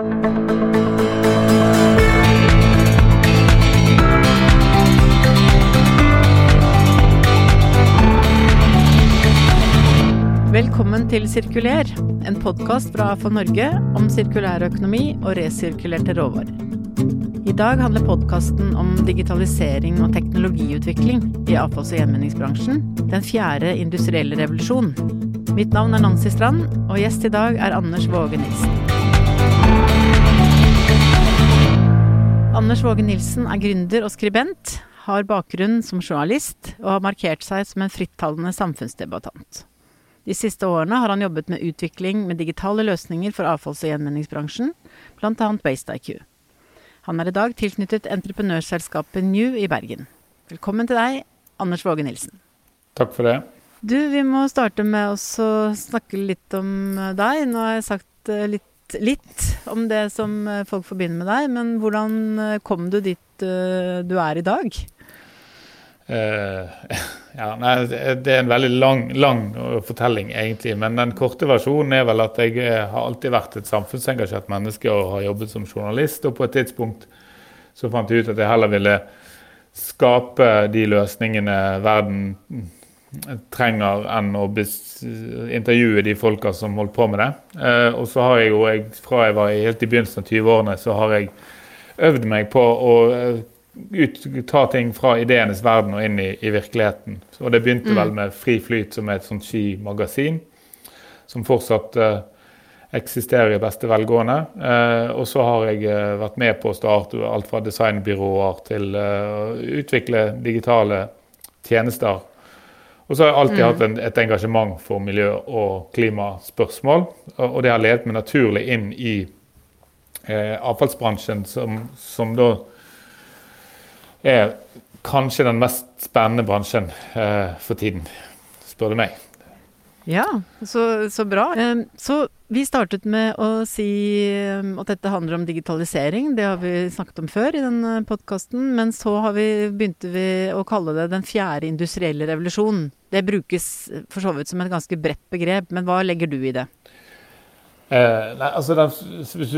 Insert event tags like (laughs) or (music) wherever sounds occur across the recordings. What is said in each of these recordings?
Velkommen til Sirkuler, en podkast fra AFO Norge om sirkulær økonomi og resirkulerte råvarer. I dag handler podkasten om digitalisering og teknologiutvikling i avfalls- og gjenvinningsbransjen, den fjerde industrielle revolusjon. Mitt navn er Nancy Strand, og gjest i dag er Anders Våge Nilsen. Anders Våge Nilsen er gründer og skribent, har bakgrunn som journalist og har markert seg som en frittalende samfunnsdebattant. De siste årene har han jobbet med utvikling med digitale løsninger for avfalls- og gjenvinningsbransjen, bl.a. WasteIQ. Han er i dag tilknyttet entreprenørselskapet New i Bergen. Velkommen til deg, Anders Våge Nilsen. Takk for det. Du, vi må starte med å snakke litt om deg. Nå har jeg sagt eh, litt, litt, om det som eh, folk forbinder med deg, men hvordan eh, kom du dit du er i dag? Uh, (laughs) ja, nei, det er en veldig lang, lang, fortelling, egentlig. Men den korte versjonen er vel at jeg eh, har alltid vært et samfunnsengasjert menneske og har jobbet som journalist. Og på et tidspunkt så fant jeg ut at jeg heller ville skape de løsningene verden trenger, enn å intervjue de folka som holdt på med det. Uh, og så har jeg jo, jeg, fra jeg var helt i begynnelsen av 20-årene, så har jeg øvd meg på å ut, ta ting fra ideenes verden og inn i, i virkeligheten. Og det begynte mm. vel med Fri Flyt, som er et sånt skimagasin, som fortsatt uh, eksisterer i beste velgående. Uh, og så har jeg uh, vært med på å starte alt fra designbyråer til å utvikle digitale tjenester. Og så har jeg alltid mm. hatt en, et engasjement for miljø- og klimaspørsmål. Og, og det har ledet meg naturlig inn i avfallsbransjen, som, som da er kanskje den mest spennende bransjen eh, for tiden, spør du meg. Ja, så, så bra. Så vi startet med å si at dette handler om digitalisering. Det har vi snakket om før i denne podkasten. Men så har vi, begynte vi å kalle det den fjerde industrielle revolusjonen. Det brukes for så vidt som et ganske bredt begrep, men hva legger du i det? Eh, nei, altså det,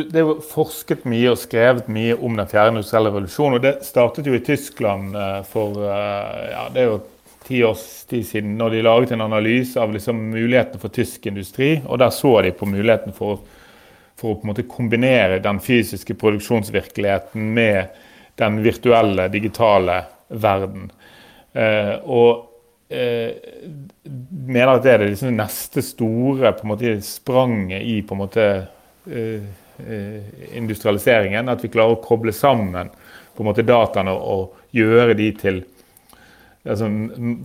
det er jo forsket mye og skrevet mye om den fjerde industrielle revolusjonen. og Det startet jo i Tyskland eh, for eh, ja, det er jo ti års tid siden, når de laget en analyse av liksom mulighetene for tysk industri. og Der så de på muligheten for, for å på en måte kombinere den fysiske produksjonsvirkeligheten med den virtuelle, digitale verden. Eh, og eh, mener at det er det liksom neste store på en måte, spranget i på en måte eh, eh, industrialiseringen. At vi klarer å koble sammen på en måte dataene og gjøre de til altså,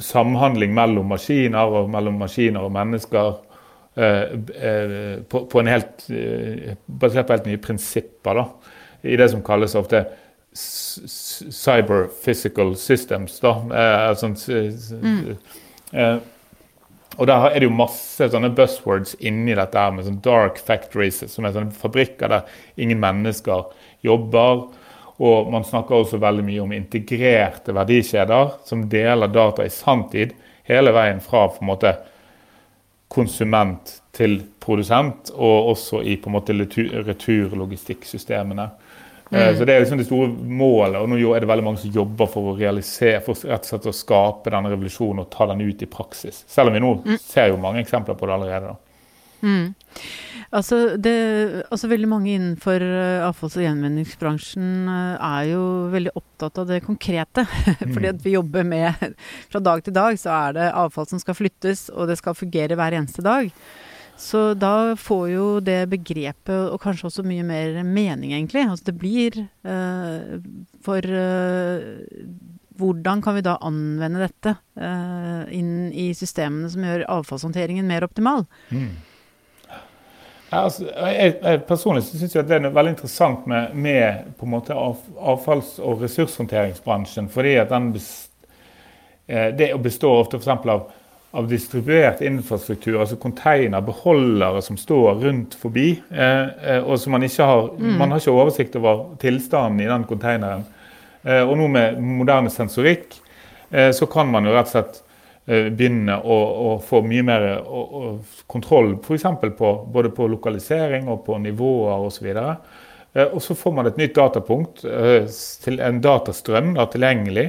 samhandling mellom maskiner og mellom maskiner og mennesker. Eh, eh, på, på, en helt, eh, basert på helt nye prinsipper. da, I det som kalles ofte cyber physical systems. da, eh, sånn, mm. og der er det jo masse sånne buzzwords inni dette her med sånn dark factories, som er sånne fabrikker der ingen mennesker jobber. Og man snakker også veldig mye om integrerte verdikjeder som deler data i sanntid hele veien fra på en måte konsument til produsent, og også i på en måte returlogistikksystemene. Eh, mm. Så Det er liksom det store målet, og nå er det veldig mange som jobber for å realisere, for rett og slett å skape denne revolusjonen og ta den ut i praksis. Selv om vi nå mm. ser jo mange eksempler på det allerede. da. Mm. Altså, det, altså, Veldig mange innenfor uh, avfalls- og gjenvinningsbransjen uh, er jo veldig opptatt av det konkrete. (laughs) Fordi at vi jobber med (laughs) Fra dag til dag så er det avfall som skal flyttes, og det skal fungere hver eneste dag. Så da får jo det begrepet, og kanskje også mye mer mening, egentlig. Altså det blir uh, For uh, hvordan kan vi da anvende dette uh, inn i systemene som gjør avfallshåndteringen mer optimal? Mm. Ja, altså, jeg, jeg, personlig syns det er veldig interessant med, med på en måte av, avfalls- og ressurshåndteringsbransjen. fordi at den best, det består ofte f.eks. av av distribuert infrastruktur, altså container, beholdere som står rundt forbi. Eh, eh, og som man ikke har mm. Man har ikke oversikt over tilstanden i den containeren. Eh, og nå med moderne sensorikk eh, så kan man jo rett og slett eh, begynne å, å, få mye mer å, å, kontroll f.eks. på både på lokalisering og på nivåer osv. Eh, og så får man et nytt datapunkt, eh, til en datastrøm da, tilgjengelig,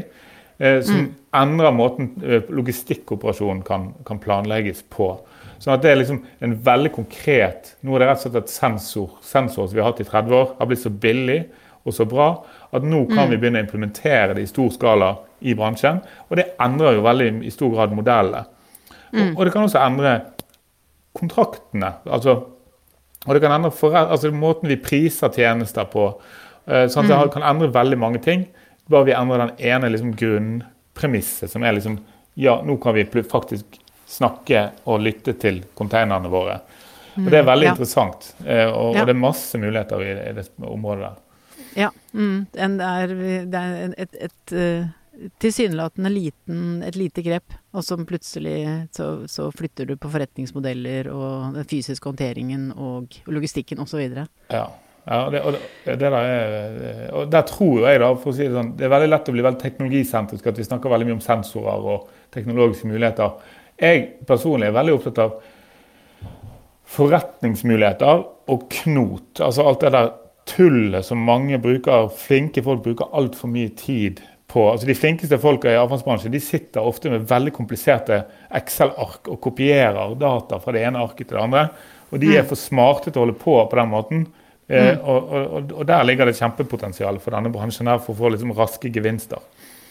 eh, som mm. endrer måten logistikkoperasjonen kan, kan, planlegges på. Sånn at det er liksom en veldig konkret Nå er det rett og slett et sensor, sensor som vi har hatt i 30 år, har blitt så billig og så bra at nå kan mm. vi begynne å implementere det i stor skala i bransjen. Og det endrer jo veldig i stor grad modellene. Mm. Og, og, det kan også endre kontraktene. altså og det kan endre for, altså måten vi priser tjenester på. Uh, sånn Det kan endre veldig mange ting. Bare vi endrer den ene liksom, grunnpremisset, som er liksom Ja, nå kan vi faktisk snakke og lytte til containerne våre. Og Det er veldig mm, ja. interessant, uh, og, ja. og, det er masse muligheter i, i det området der. Ja. Mm, er, det er et, et, et uh tilsynelatende liten, et lite grep, og som plutselig så, så, flytter du på forretningsmodeller og den fysiske håndteringen og, og logistikken osv. Ja. ja det, og, det, det der er, og der tror jeg, da, for å si det sånn, det er veldig lett å bli veldig teknologisentrisk, at vi snakker veldig mye om sensorer og teknologiske muligheter. Jeg personlig er veldig opptatt av forretningsmuligheter og knot. Altså alt det der tullet som mange bruker, flinke folk bruker altfor mye tid på altså De flinkeste folka i avfallsbransjen de sitter ofte med veldig kompliserte Excel-ark og kopierer data fra det ene arket til det andre. Og de er mm. for smarte til å holde på på den måten. Eh, mm. og, og, og, der ligger det et kjempepotensial for denne bransjen her for å få liksom raske gevinster.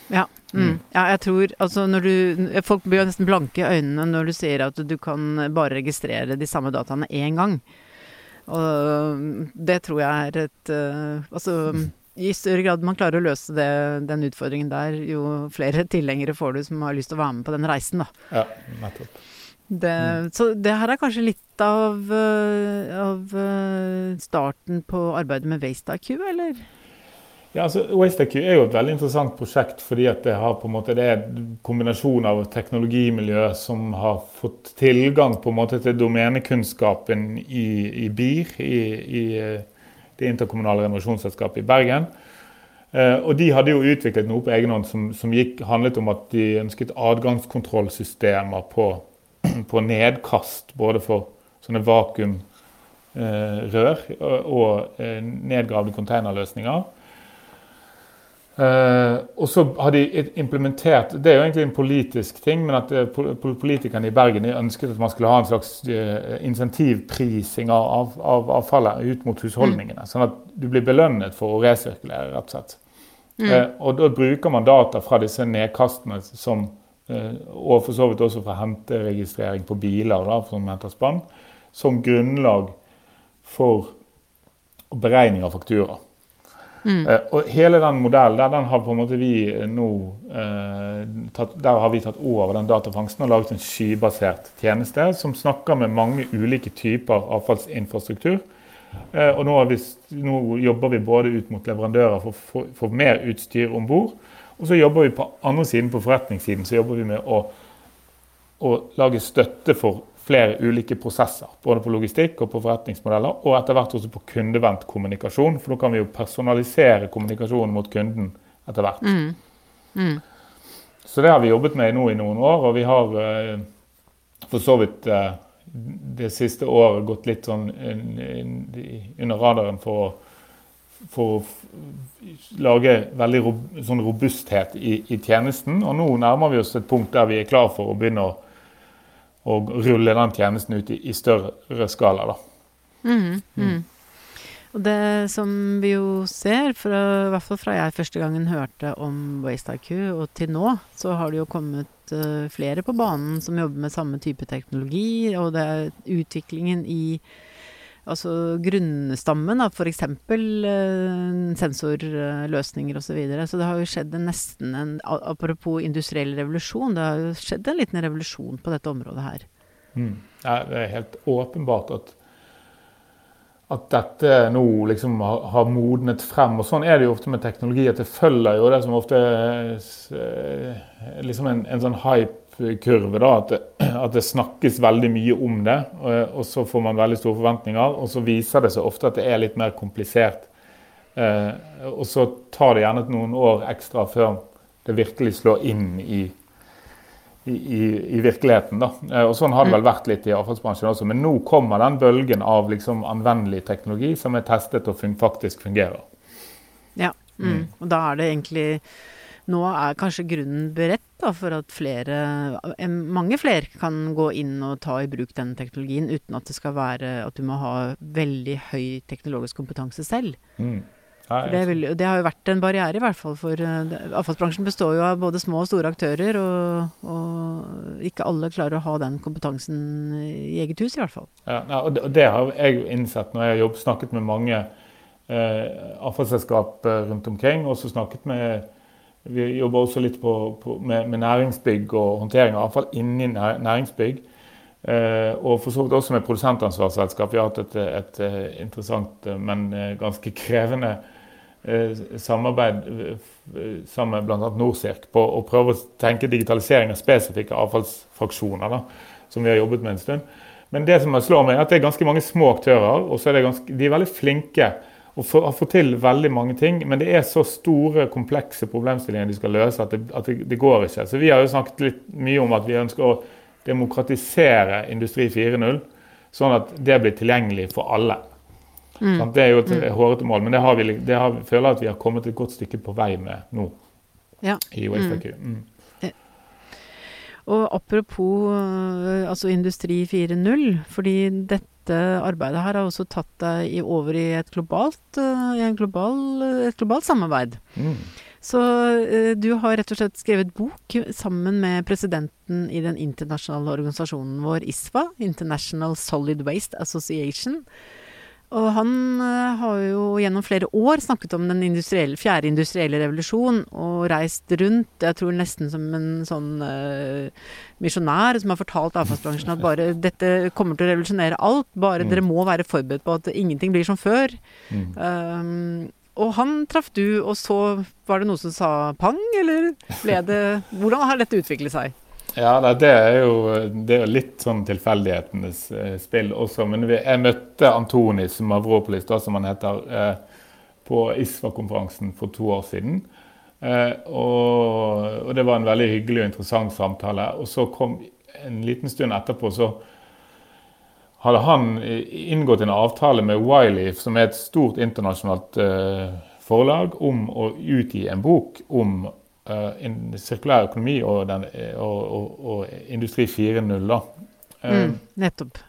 Ja, mm. mm. ja, jeg tror altså du Folk blir jo nesten blanke i øynene når du sier at du kan bare registrere de samme dataene én gang. Og det tror jeg er et uh, Altså i større grad man klarer å løse det, den utfordringen der, jo flere tilhengere får du som har lyst til å være med på den reisen, da. Ja, nettopp. Det, mm. Så det her er kanskje litt av, eh, av eh, starten på arbeidet med WasteIQ, eller? Ja, altså WasteIQ er jo et veldig interessant prosjekt fordi det, måte, det er en kombinasjon av teknologimiljø som har fått tilgang måte til domenekunnskapen i, i BIR, i, i eh, det interkommunale renovasjonsselskapet i Bergen. Eh, og de hadde jo utviklet noe på egen hånd som, som gikk, handlet om at de ønsket adgangskontrollsystemer på, (clears throat) på nedkast, både for sånne vakuumrør og, og eh, nedgravde containerløsninger. Uh, og så har de implementert Det er jo egentlig en politisk ting, men at uh, politikerne i Bergen ønsket at man skulle ha en slags uh, insentivprising av, av, av, avfallet ut mot husholdningene. Mm. Sånn at du blir belønnet for å resirkulere, rett og slett. Mm. og da bruker man data fra disse nedkastene som Og for så vidt også fra henteregistrering på biler, da, som henter spann, som grunnlag for beregning av faktura. Mm. Uh, og hele den modellen der, den har på en måte vi eh, nå eh, tatt, Der har vi tatt over den datafangsten og laget en skybasert tjeneste som snakker med mange ulike typer avfallsinfrastruktur. Eh, og nå, vi, nå, jobber vi både ut mot leverandører for å få mer utstyr om bord. Og så jobber vi på andre siden, på forretningssiden, så jobber vi med å, å lage støtte for flere ulike prosesser. Både på logistikk og på forretningsmodeller, og etter hvert også på kundevendt kommunikasjon. For nå kan vi jo personalisere kommunikasjonen mot kunden etter hvert. Mm. Mm. Så det har vi jobbet med nå i noen år, og vi har eh, for så vidt eh, det siste året gått litt sånn under radaren for å for å lage veldig sånn robusthet i, i, tjenesten. Og nå nærmer vi oss et punkt der vi er klar for å begynne å og rulle den tjenesten ut i, i større skala. Da. Mm, mm. Og det som vi jo ser, fra, i hvert fall fra jeg første gangen hørte om WasteIQ og til nå, så har det jo kommet uh, flere på banen som jobber med samme type teknologi, og det er utviklingen i Altså grunnstammen av f.eks. Uh, sensorløsninger osv. Så, videre. så det har jo skjedd en nesten en Apropos industriell revolusjon, det har jo skjedd en liten revolusjon på dette området her. Mm. Det er helt åpenbart at, at dette nå liksom har, modnet frem. Og sånn er det jo ofte med teknologi, at det følger jo det som ofte er liksom en, en sånn hype kurve. da, at det, (clears throat) at det, snakkes veldig mye om det, og, og, så får man veldig store forventninger. Og så viser det seg ofte at det er litt mer komplisert. Eh, og så tar det gjerne noen år ekstra før det virkelig slår inn i, i, i, i, virkeligheten. da. Og Sånn har det vel mm. vært litt i avfallsbransjen også. Men nå kommer den bølgen av liksom anvendelig teknologi som er testet og fun faktisk fungerer. Ja, mm. Mm. og da er det egentlig nå er kanskje grunnen beredt da, for at flere, mange flere kan gå inn og ta i bruk den teknologien uten at det skal være at du må ha veldig høy teknologisk kompetanse selv. Mm. Det, vil, det, har jo vært en barriere, i hvert fall. For uh, avfallsbransjen består jo av både små og store aktører, og, og, ikke alle klarer å ha den kompetansen i eget hus, i hvert fall. Ja, og det har jeg innsett når jeg har jobbet, snakket med mange uh, avfallsselskap rundt omkring. og Også snakket med Vi jobber også litt på, på, med, med, næringsbygg og håndtering av avfall inni næringsbygg. Eh, og for så vidt også med produsentansvarsselskap. Vi har hatt et, et, et interessant, men ganske krevende Eh, samarbeid eh, sammen med bl.a. Norsirk på å prøve å tenke digitalisering av spesifikke avfallsfraksjoner, da, som vi har jobbet med en stund. Men det som slår meg er at det er ganske mange små aktører, og så er ganske, de er veldig flinke og har fått til veldig mange ting. Men det er så store, komplekse problemstillinger de skal løse at, det, at det, det går ikke. Så vi har jo snakket litt mye om at vi ønsker å demokratisere Industri 4.0, sånn at det blir tilgjengelig for alle. Mm. Det er jo et mm. hårete mål, men det, har vi, det har, føler jeg at vi har kommet et godt stykke på vei med nå. Ja. i WasteIQ. Mm. mm. Og apropos eh, altså Industri 4.0, fordi dette arbeidet her har også tatt deg over i et globalt, uh, i global, et globalt samarbeid. Mm. Så uh, du har rett og slett skrevet bok sammen med presidenten i den internasjonale organisasjonen vår, ISFA, International Solid Waste Association. Og han uh, har jo gjennom flere år snakket om den industrielle, fjerde industrielle revolusjon, og reist rundt, jeg tror nesten som en sånn uh, misjonær som har fortalt avfallsbransjen at bare dette kommer til å revolusjonere alt, bare mm. dere må være forberedt på at ingenting blir som før. Mm. Um, og han traff du, og så var det noe som sa pang, eller ble det Hvordan har dette utviklet seg? Ja, det er jo, det er litt sånn tilfeldighetenes eh, spill også. Men jeg møtte Antonis Mavropolis, da, som han heter, eh, på ISFA-konferansen for to år siden. Eh, og, det var en veldig hyggelig og interessant samtale. Og så kom en liten stund etterpå, så hadde han inngått en avtale med Wyleaf, som er et stort internasjonalt forlag, om å utgi en bok om uh, sirkulær økonomi og, den, og, og, og Industri 4.0. Uh, mm, nettopp.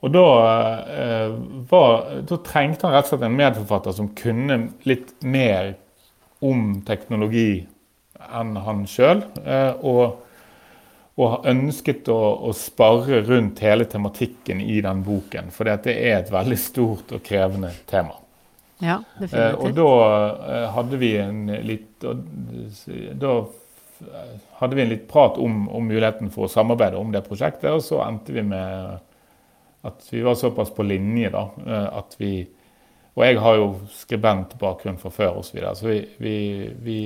Og da, var, da, trengte han rett og slett en medforfatter som kunne litt mer om teknologi enn han sjøl. og, og ønsket å, å spare rundt hele tematikken i den boken. For det er et veldig stort og krevende tema. Ja, definitivt. og da eh, hadde vi en litt Da hadde vi en litt prat om, om, muligheten for å samarbeide om det prosjektet, og så endte vi med at vi var såpass på linje da, eh, at vi Og jeg har jo skribentbakgrunn fra før osv., så, videre, så vi, vi, vi,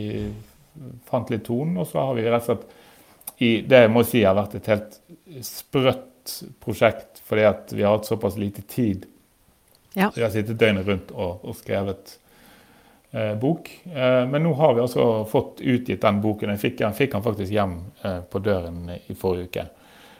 fant litt tonen, og så har vi rett og slett i Det jeg må si har vært et helt sprøtt prosjekt, fordi at vi har hatt såpass lite tid ja. Så jeg har sittet døgnet rundt og, og skrevet eh, bok. Eh, men nå har vi altså fått utgitt den boken. Jeg fikk, jeg fikk den faktisk hjem eh, på døren i forrige uke.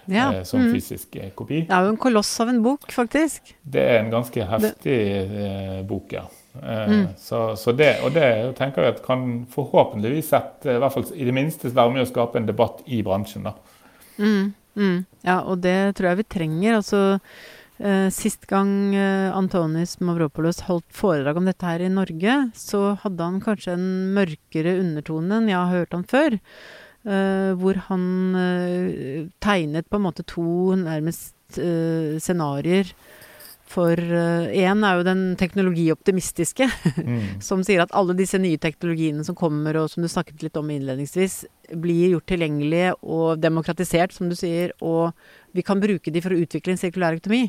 Ja. Eh, som mm. fysisk eh, kopi. Det er jo en koloss av en bok, faktisk. Det er en ganske heftig eh, bok, ja. Mm. Så, så, det, og det tenker jeg at kan forhåpentligvis sette, i hvert fall i det minste være med å skape en debatt i bransjen. da. Mm, mm. Ja, og det tror jeg vi trenger. altså sist gang uh, Antonis Mavropolos holdt foredrag om dette her i Norge, så hadde han kanskje en mørkere undertone enn jeg har hørt han før. Uh, hvor han tegnet på en måte to nærmest scenarioer for én er jo den teknologioptimistiske, mm. (laughs) som sier at alle disse nye teknologiene som kommer, og som du snakket litt om innledningsvis, blir gjort tilgjengelige og demokratisert, som du sier, og vi kan bruke de for å utvikle en sirkulær økonomi.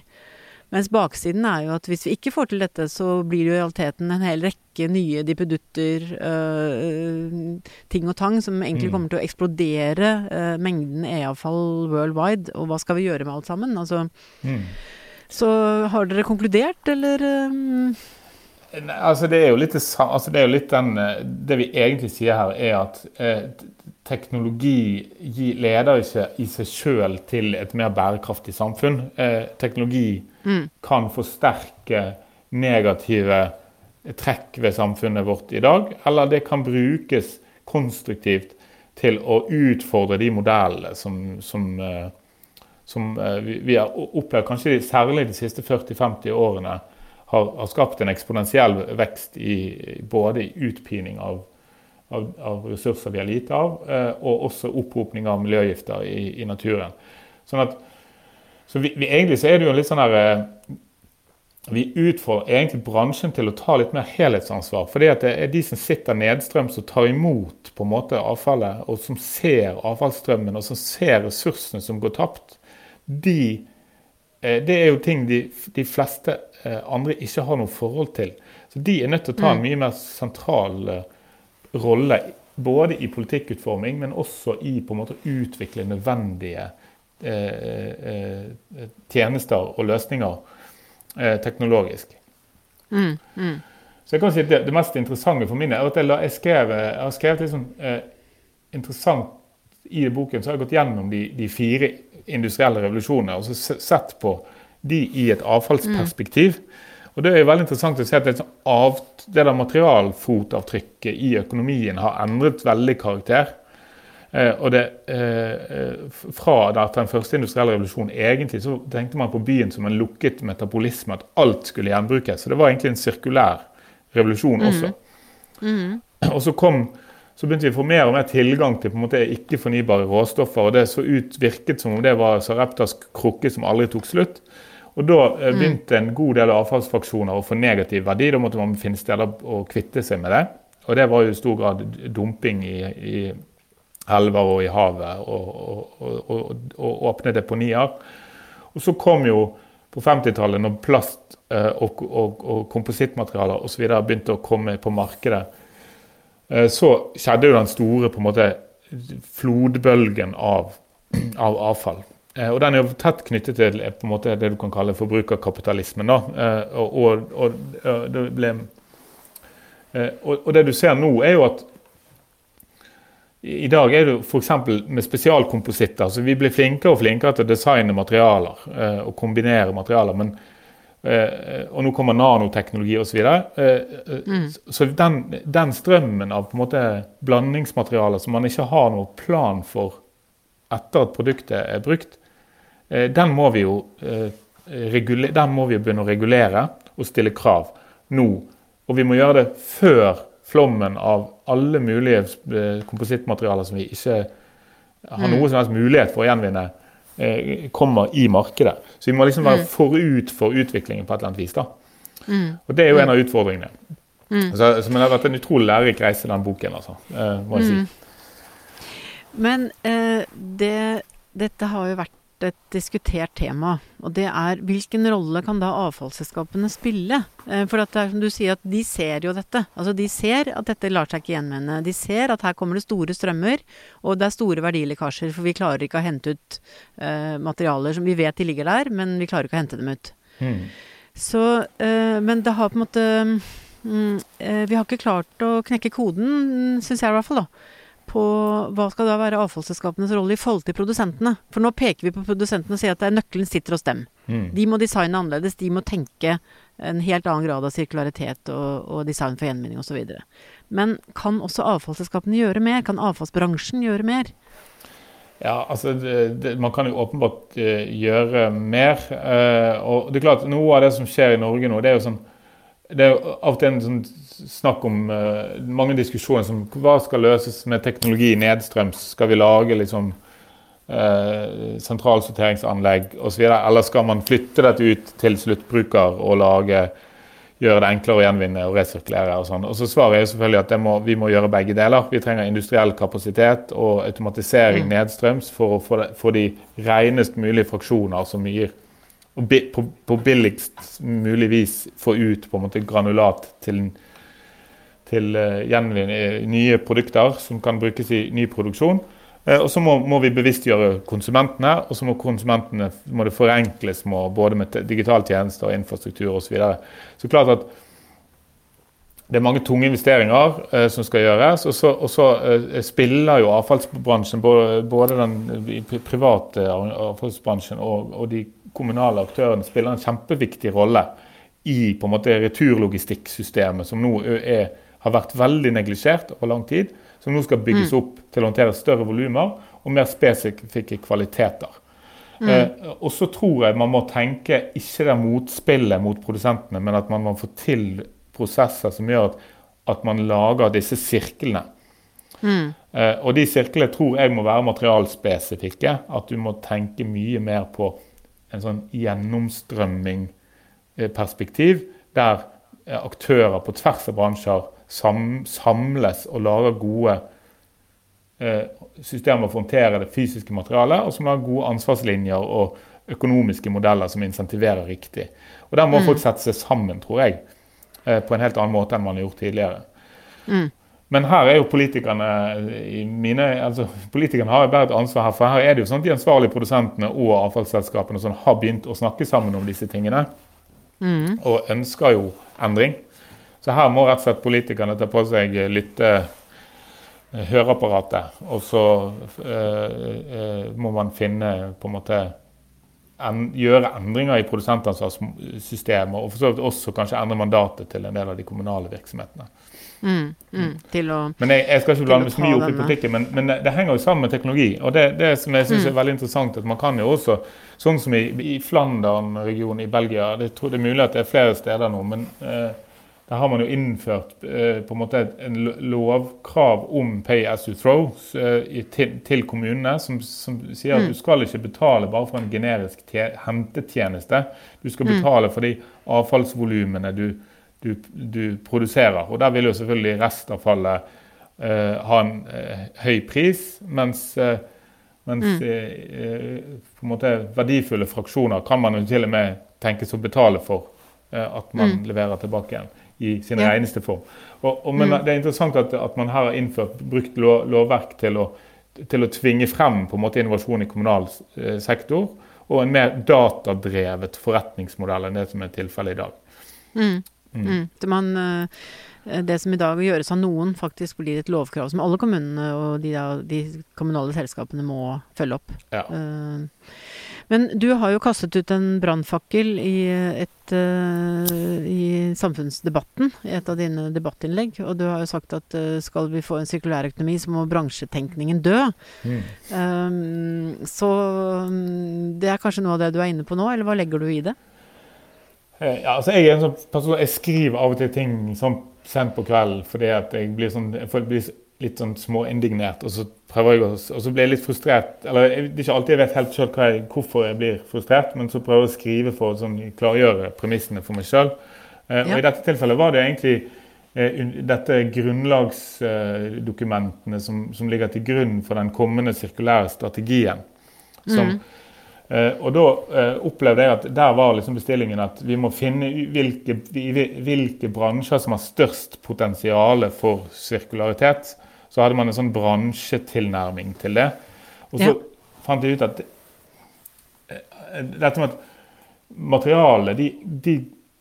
Mens baksiden er jo at hvis vi ikke får til dette, så blir det jo i realiteten en hel rekke nye dippedutter, øh, ting og tang, som egentlig mm. kommer til å eksplodere øh, mengden e-avfall worldwide. Og hva skal vi gjøre med alt sammen? Altså, mm. Så har dere konkludert, eller? Nei, Altså det er jo litt, altså det, er jo litt den, eh, det vi egentlig sier her, er at eh, teknologi leder ikke i seg sjøl til et mer bærekraftig samfunn. Eh, teknologi mm. kan forsterke negative trekk ved samfunnet vårt i dag, eller det kan brukes konstruktivt til å utfordre de modellene som, som, eh, som eh, vi har opplevd kanskje særlig de siste 40-50 årene har, har, skapt en eksponentiell vekst i både i utpining av, av, av, ressurser vi har lite av, eh, og også opphopning av miljøgifter i, i naturen. Sånn at, så vi, vi, egentlig så er det jo litt sånn her vi utfordrer egentlig bransjen til å ta litt mer helhetsansvar. fordi det er de som sitter nedstrøms og tar imot på en måte avfallet, og som ser avfallsstrømmen og som ser ressursene som går tapt. De, eh, det er jo ting de, de, fleste eh, andre ikke har noe forhold til. Så De er nødt til å ta en mm. mye mer sentral eh, rolle, både i politikkutforming, men også i på en måte å utvikle nødvendige tjenester og løsninger eh, teknologisk. Mm, mm. Så jeg kan si at det, det, mest interessante for min er at jeg, jeg, skrev, jeg har skrevet litt sånn eh, interessant i boken. Så har jeg gått gjennom de, de fire industrielle revolusjonene og så sett på de i et avfallsperspektiv. Mm. Og Det er jo veldig interessant å se at det, sånn av, det der materialfotavtrykket i økonomien har endret veldig karakter. Eh, og det, eh, eh, Fra der, den første industrielle revolusjonen egentlig så tenkte man på byen som en lukket metabolisme, at alt skulle gjenbrukes. Så det var egentlig en sirkulær revolusjon mm. også. Mm. Og så, kom, så begynte vi å få mer og mer tilgang til måte ikke-fornybare råstoffer. og Det så ut, virket som om det var Sareptas krukke som aldri tok slutt. Og Da mm. begynte en god del avfallsfraksjoner å få negativ verdi. Da måtte man finne steder å kvitte seg med det. Og det var jo i stor grad dumping i, i elver og i havet og, og, og, og åpne deponier. Og så kom jo på 50-tallet, når plast eh, og, og, og komposittmaterialer osv. begynte å komme på markedet, eh, så skjedde jo den store på en måte flodbølgen av, (clears throat) av avfall. Eh, og den er jo tett knyttet til på en måte det du kan kalle forbrukerkapitalismen. Da. Og, og, det ble, og det du ser nå, er jo at i dag er det f.eks. med spesialkompositter. så Vi blir flinkere og flinkere til å designe materialer eh, og kombinere materialer. Men, eh, og nå kommer nanoteknologi osv. Så, eh, eh, mm. så den, den, strømmen av på en måte blandingsmaterialer som man ikke har noen plan for etter at produktet er brukt, eh, den må vi jo eh, den må vi begynne å regulere og stille krav nå. Og vi må gjøre det før flommen av alle mulige eh, komposittmaterialer som vi ikke har noe som helst mulighet for å gjenvinne, eh, kommer i markedet. Så vi må liksom være mm. forut for utviklingen på et eller annet vis. da. Mm. Og det er jo en av utfordringene. Mm. Så, så, men det har vært en utrolig lærerik reise, den boken, altså, eh, må jeg si. Men eh, det, dette har jo vært et diskutert tema. Og det er hvilken rolle kan da avfallsselskapene spille? Eh, for det er som du sier, at de ser jo dette. Altså de ser at dette lar seg ikke gjenvende. De ser at her kommer det store strømmer, og det er store verdilekkasjer. For vi klarer ikke å hente ut uh, materialer som vi vet de ligger der, men vi klarer ikke å hente dem ut. Mm. Så, uh, men det har på en måte um, uh, Vi har ikke klart å knekke koden, syns jeg i hvert fall, da på hva skal da være avfallsselskapenes rolle i forhold til produsentene. For nå peker vi på produsentene og sier at det er nøkkelen sitter hos dem. Mm. De må designe annerledes. De må tenke en helt annen grad av sirkularitet og, og design for gjenvinning osv. Men kan også avfallsselskapene gjøre mer? Kan avfallsbransjen gjøre mer? Ja, altså det, det, Man kan jo åpenbart uh, gjøre mer. Uh, og det er klart, Noe av det som skjer i Norge nå, det er jo sånn det er av og til en sånn snakk om uh, mange diskusjoner som hva skal løses med teknologi nedstrøms? Skal vi lage liksom uh, sentralsorteringsanlegg osv.? Eller skal man flytte dette ut til sluttbruker og lage, gjøre det enklere å gjenvinne og resirkulere? Og sånn. Og så svarer jeg selvfølgelig at må, vi må gjøre begge deler. Vi trenger industriell kapasitet og automatisering mm. nedstrøms for å få de renest mulige fraksjoner som gir og på, på, billigst mulig vis få ut på en måte granulat til til uh, nye produkter som kan brukes i ny produksjon. Uh, og så må, må, vi bevisstgjøre konsumentene, og så må konsumentene må det forenkles med, både med digitale tjenester, infrastruktur osv. Så, så klart at det er mange tunge investeringer eh, som skal gjøres. Og så, og så eh, spiller jo avfallsbransjen, både, både den private avfallsbransjen og, og, de kommunale aktørene, spiller en kjempeviktig rolle i på en måte returlogistikksystemet, som nå er, har vært veldig neglisjert over lang tid. Som nå skal bygges mm. opp til å håndtere større volumer og mer spesifikke kvaliteter. Mm. Eh, og så tror jeg man må tenke ikke det motspillet mot produsentene, men at man må få til prosesser som gjør at, at man lager disse sirklene. Mm. Eh, og de sirklene tror jeg må være materialspesifikke. At du må tenke mye mer på en sånn gjennomstrømming-perspektiv, der eh, aktører på tvers av bransjer sam, samles og lager gode eh, systemer for å håndtere det fysiske materialet, og som har gode ansvarslinjer og økonomiske modeller som insentiverer riktig. Og Der må mm. folk sette seg sammen, tror jeg. Eh, på en helt annen måte enn man har gjort tidligere. Mm. Men her er jo politikerne i mine, altså Politikerne har jo bare et ansvar her. For her er det jo sånn at de ansvarlige produsentene og avfallsselskapene sånn, har begynt å snakke sammen om disse tingene. Mm. Og ønsker jo endring. Så her må rett og slett politikerne ta på seg lytte eh, høreapparatet. Og så øh, øh, må man finne på en måte en, gjøre endringer i produsentansvarssystemet, og for så vidt også kanskje endre mandatet til en del av de kommunale virksomhetene. Mm, mm, å, men jeg, jeg, skal ikke blande meg så mye opp i politikken, men, men, det henger jo sammen med teknologi. Og det, det som jeg synes mm. er veldig interessant, at man kan jo også, sånn som i, i Flandern-regionen i Belgia Det, tror det er mulig at det er flere steder nå, men eh, der har man jo innført eh, på en måte en lovkrav om pay as you throw eh, til, til, kommunene, som, som, sier at mm. du skal ikke betale bare for en generisk hentetjeneste. Du skal mm. betale for de avfallsvolumene du, du, du, produserer. Og der vil jo selvfølgelig restavfallet eh, ha en eh, høy pris, mens, eh, mens mm. Eh, på en måte verdifulle fraksjoner kan man jo til og med tenkes å betale for at man mm. leverer tilbake igjen i sin ja. reneste form. Og, og, men mm. det er interessant at, at, man her har innført, brukt lov, lovverk til å, til å, tvinge frem på en måte innovasjon i kommunal eh, sektor, og en mer datadrevet forretningsmodell enn det som er tilfellet i dag. Mm. Mm. mm. Det, man, eh, det, som i dag gjøres av noen, faktisk blir et lovkrav som alle kommunene og de, de kommunale selskapene må følge opp. Ja. Uh, men du har jo kastet ut en brannfakkel i, uh, i samfunnsdebatten, i et av dine debattinnlegg. Og du har jo sagt at uh, skal vi få en sirkulær økonomi, så må bransjetenkningen dø. Mm. Um, så um, det er kanskje noe av det du er inne på nå, eller hva legger du i det? Ja, altså jeg er en sånn person, jeg skriver av og til ting sånn sent på kvelden fordi at jeg blir, sånn, jeg blir litt sånn småindignert. Og så prøver jeg å, og så blir jeg litt frustrert. Eller det er ikke alltid jeg vet helt selv jeg, hvorfor jeg blir frustrert, men så prøver jeg å skrive for å sånn, klargjøre premissene for meg sjøl. Eh, ja. Og i dette tilfellet var det egentlig eh, dette grunnlagsdokumentene som, som, ligger til grunn for den kommende sirkulære strategien. Som, mm. og da eh, opplevde jeg at der var liksom bestillingen at vi må finne hvilke, hvilke bransjer som har størst potensial for sirkularitet så hadde man en sånn bransjetilnærming til det. Og så ja. fant jeg ut at eh, dette med at materialet de, de,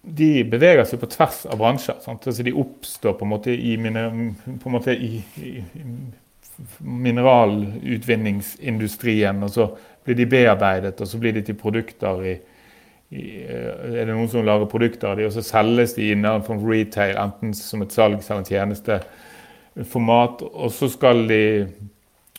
de, beveger seg på tvers av bransjer. Sant? Altså de oppstår på en måte i, måte i, i mineralutvinningsindustrien, og så blir de bearbeidet, og så blir de til produkter i, i eh, Er det noen som lager produkter av dem, og så selges de innenfor retail, enten som et salg eller en tjeneste format, og så skal de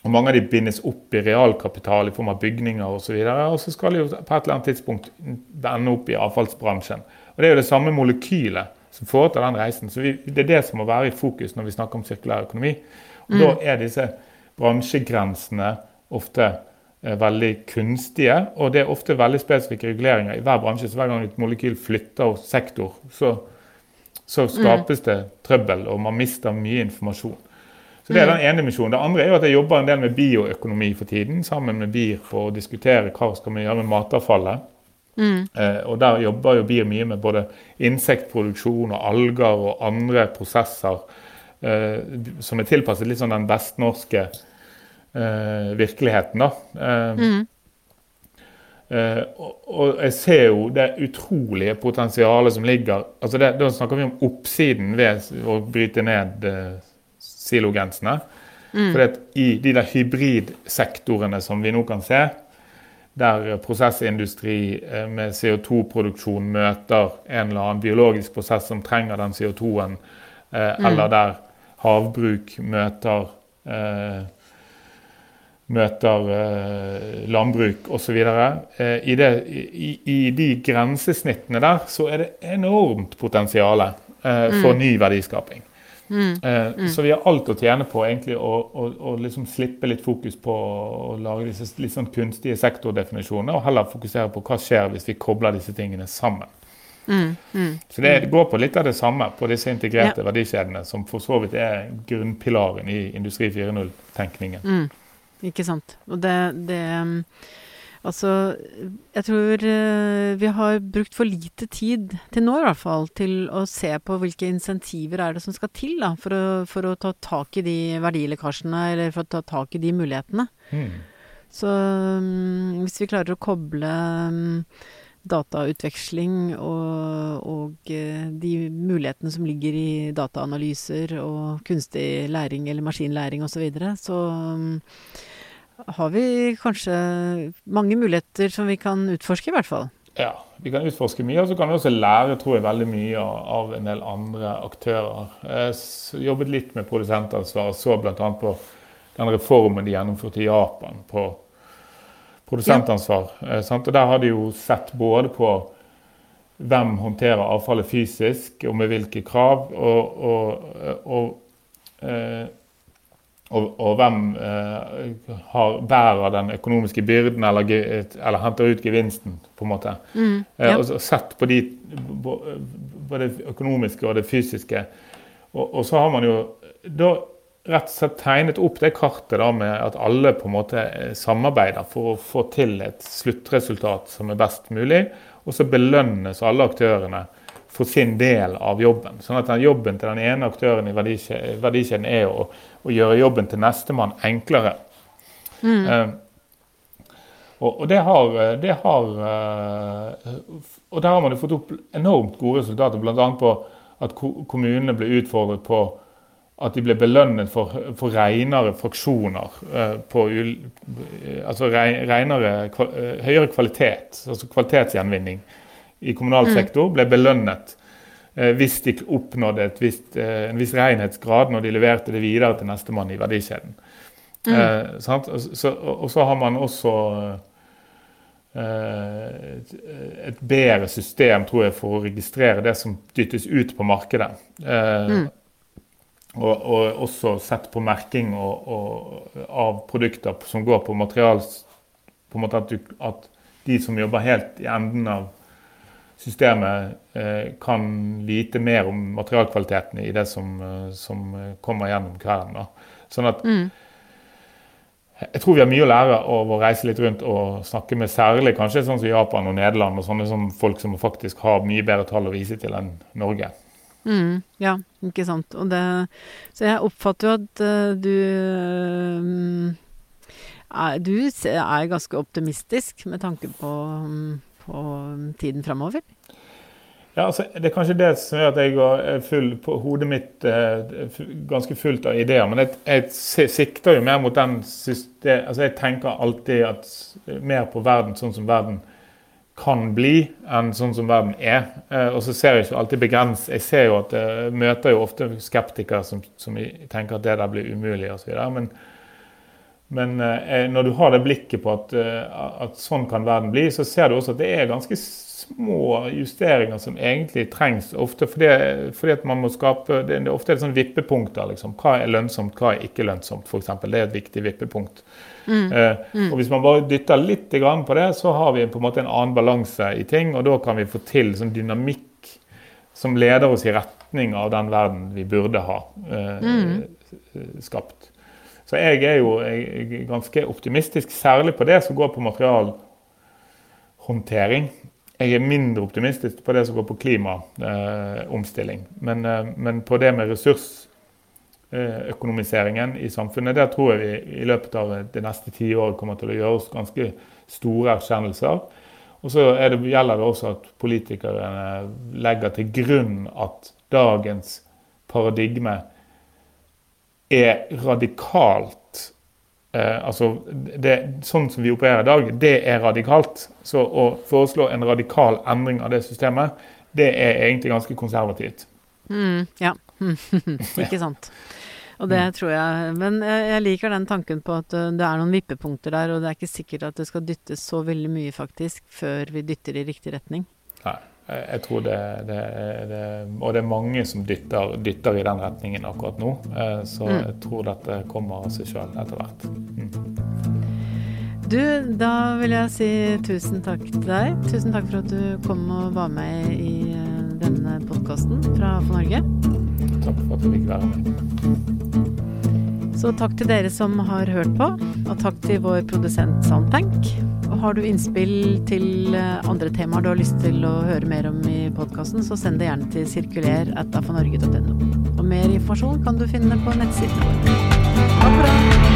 og Mange av de bindes opp i realkapital i form av bygninger osv. Og, og så skal de jo på et eller annet tidspunkt ende opp i avfallsbransjen. Og Det er jo det samme molekylet som foretar den reisen. så vi, Det er det som må være i fokus når vi snakker om sirkulær økonomi. Og mm. Da er disse bransjegrensene ofte eh, veldig kunstige, og det er ofte veldig spesifikke reguleringer i hver bransje. Så hver gang et molekyl flytter sektor, så så skapes det trøbbel, og man mister mye informasjon. Så Det er den ene misjonen. Det andre er jo at jeg jobber en del med bioøkonomi for tiden, sammen med BIR for å diskutere hva skal vi gjøre med matavfallet. Mm. Eh, og Der jobber jo BIR mye med både insektproduksjon og alger og andre prosesser eh, som er tilpasset litt sånn den vestnorske eh, virkeligheten. da. Eh, mm. Uh, og, jeg ser jo det utrolige potensialet som ligger altså det, Da snakker vi om oppsiden ved å bryte ned silogensene silogrensene. Mm. For i de der hybridsektorene som vi nå kan se, der prosessindustri uh, med CO2-produksjon møter en eller annen biologisk prosess som trenger den CO2-en, mm. eller der havbruk møter møter eh, landbruk osv. Eh, I, i, I de grensesnittene der så er det enormt potensial eh, for mm. ny verdiskaping. Mm. Eh, mm. Så vi har alt å tjene på egentlig å, å, å liksom slippe litt fokus på å lage disse litt sånn kunstige sektordefinisjonene, og heller fokusere på hva skjer hvis vi kobler disse tingene sammen. Mm, mm, så det, det, går på litt av det samme på disse integrerte ja. verdikjedene, som for så vidt er grunnpilaren i Industri 4.0-tenkningen. Mm. Ikke sant. Og det, det Altså, jeg tror uh, vi har brukt for lite tid, til nå i hvert fall, til å se på hvilke insentiver er det som skal til da, for å, for å ta tak i de verdilekkasjene, eller for å ta tak i de mulighetene. Mm. Så hvis vi klarer å koble um, datautveksling og, og uh, de mulighetene som ligger i dataanalyser og kunstig læring eller maskinlæring osv., så, videre, så um, har vi kanskje mange muligheter som vi kan utforske, i hvert fall. Ja, vi kan utforske mye, og så kan vi også lære tror jeg, veldig mye av en del andre aktører. Jeg jobbet litt med produsentansvar, så bl.a. på den reformen de gjennomførte i Japan på produsentansvar. Ja. Eh, og Der har de jo sett både på hvem håndterer avfallet fysisk, og med hvilke krav. og, og, og eh, og, og hvem eh, har, bærer den økonomiske byrden eller, eller, henter ut gevinsten, på en måte. Mm, ja. eh, og sett på de, både det økonomiske og det fysiske. Og, og, så har man jo da rett og slett tegnet opp det kartet da med at alle på en måte eh, samarbeider for å få til et sluttresultat som er best mulig. Og så belønnes alle aktørene for sin del av jobben. Sånn at den jobben til den ene aktøren i verdikjeden er å, å gjøre jobben til nestemann enklere. Mm. Eh, og, og, det har, det har eh, Og der har man jo fått opp enormt gode resultater, bl.a. på at kommunene ble utfordret på at de ble belønnet for, for renere fraksjoner. Eh, på, altså renere, høyere kvalitet, altså kvalitetsgjenvinning i kommunal mm. sektor ble belønnet eh, hvis de oppnådde visst, eh, en viss renhetsgrad når de leverte det videre til nestemann i verdikjeden. Mm. Eh, så, og så har man også eh, et bedre system tror jeg, for å registrere det som dyttes ut på markedet. Eh, mm. Og, og, også sett på merking og, og, av produkter som går på material på en måte at, du, at de som jobber helt i enden av systemet eh, kan vite mer om materialkvaliteten i det som, eh, som kommer gjennom kvelden. Sånn at mm. Jeg tror vi har mye å lære av å reise litt rundt og snakke med særlig kanskje sånn som Japan og Nederland, og sånne som folk som faktisk har mye bedre tall å vise til enn Norge. Mm, ja, ikke sant. Det, så jeg oppfatter jo at uh, du um, er, Du er ganske optimistisk med tanke på på tiden framover? Ja, altså, Det er kanskje det som gjør at jeg har full på hodet mitt eh, ganske fullt av ideer. Men jeg, jeg sikter jo mer mot den system, altså Jeg tenker alltid at mer på verden sånn som verden kan bli, enn sånn som verden er. Eh, og så ser jeg ikke alltid begrens. Jeg ser jo at jeg møter jo ofte skeptikere som, som tenker at det der blir umulig osv. Men, men eh, når du har det blikket på at, eh, at, sånn kan verden bli, så ser du også at det er ganske små justeringer som egentlig trengs. Ofte fordi, fordi at man må skape det, det Ofte er ofte sånn vippepunkter. Liksom. Hva er lønnsomt, hva er ikke lønnsomt, f.eks. Det er et viktig vippepunkt. Mm. Eh, mm. og Hvis man bare dytter litt på det, så har vi på en måte en annen balanse i ting. Og da kan vi få til sånn dynamikk som leder oss i retning av den verden vi burde ha eh, mm. skapt. Så jeg er jo ganske optimistisk, særlig på det som går på materialhåndtering. Jeg er mindre optimistisk på det som går på klimaomstilling. Eh, men, eh, men, på det med ressursøkonomiseringen eh, i samfunnet. Der tror jeg vi i løpet av det neste tiåret kommer til å gjøre oss ganske store erkjennelser. Og så det, gjelder det også at politikerne legger til grunn at dagens paradigme er radikalt eh, altså det, Sånn som vi opererer i dag, det er radikalt. Så å foreslå en radikal endring av det systemet, det er egentlig ganske konservativt. Mm, ja. (laughs) Ikke sant. Og det mm. tror jeg Men jeg, jeg, liker den tanken på at uh, det er noen vippepunkter der, og det er ikke sikkert at det skal dyttes så veldig mye, faktisk, før vi dytter i riktig retning. Nei. Jeg tror det, det, det, Og det er mange som dytter, dytter, i den retningen akkurat nå. Eh, så mm. jeg tror dette kommer av seg sjøl etter hvert. Mm. Du, da vil jeg si tusen takk til deg. Tusen takk for at du kom og var med i eh, denne podkasten fra For Norge. Takk for at du fikk være med. Så takk til dere som har hørt på, og takk til vår produsent Soundtank. Og har du innspill til eh, andre temaer du har lyst til å høre mer om i podkasten, så send det gjerne til sirkuler.afanorge.no. Og mer informasjon kan du finne på nettsiden vår. Takk for det.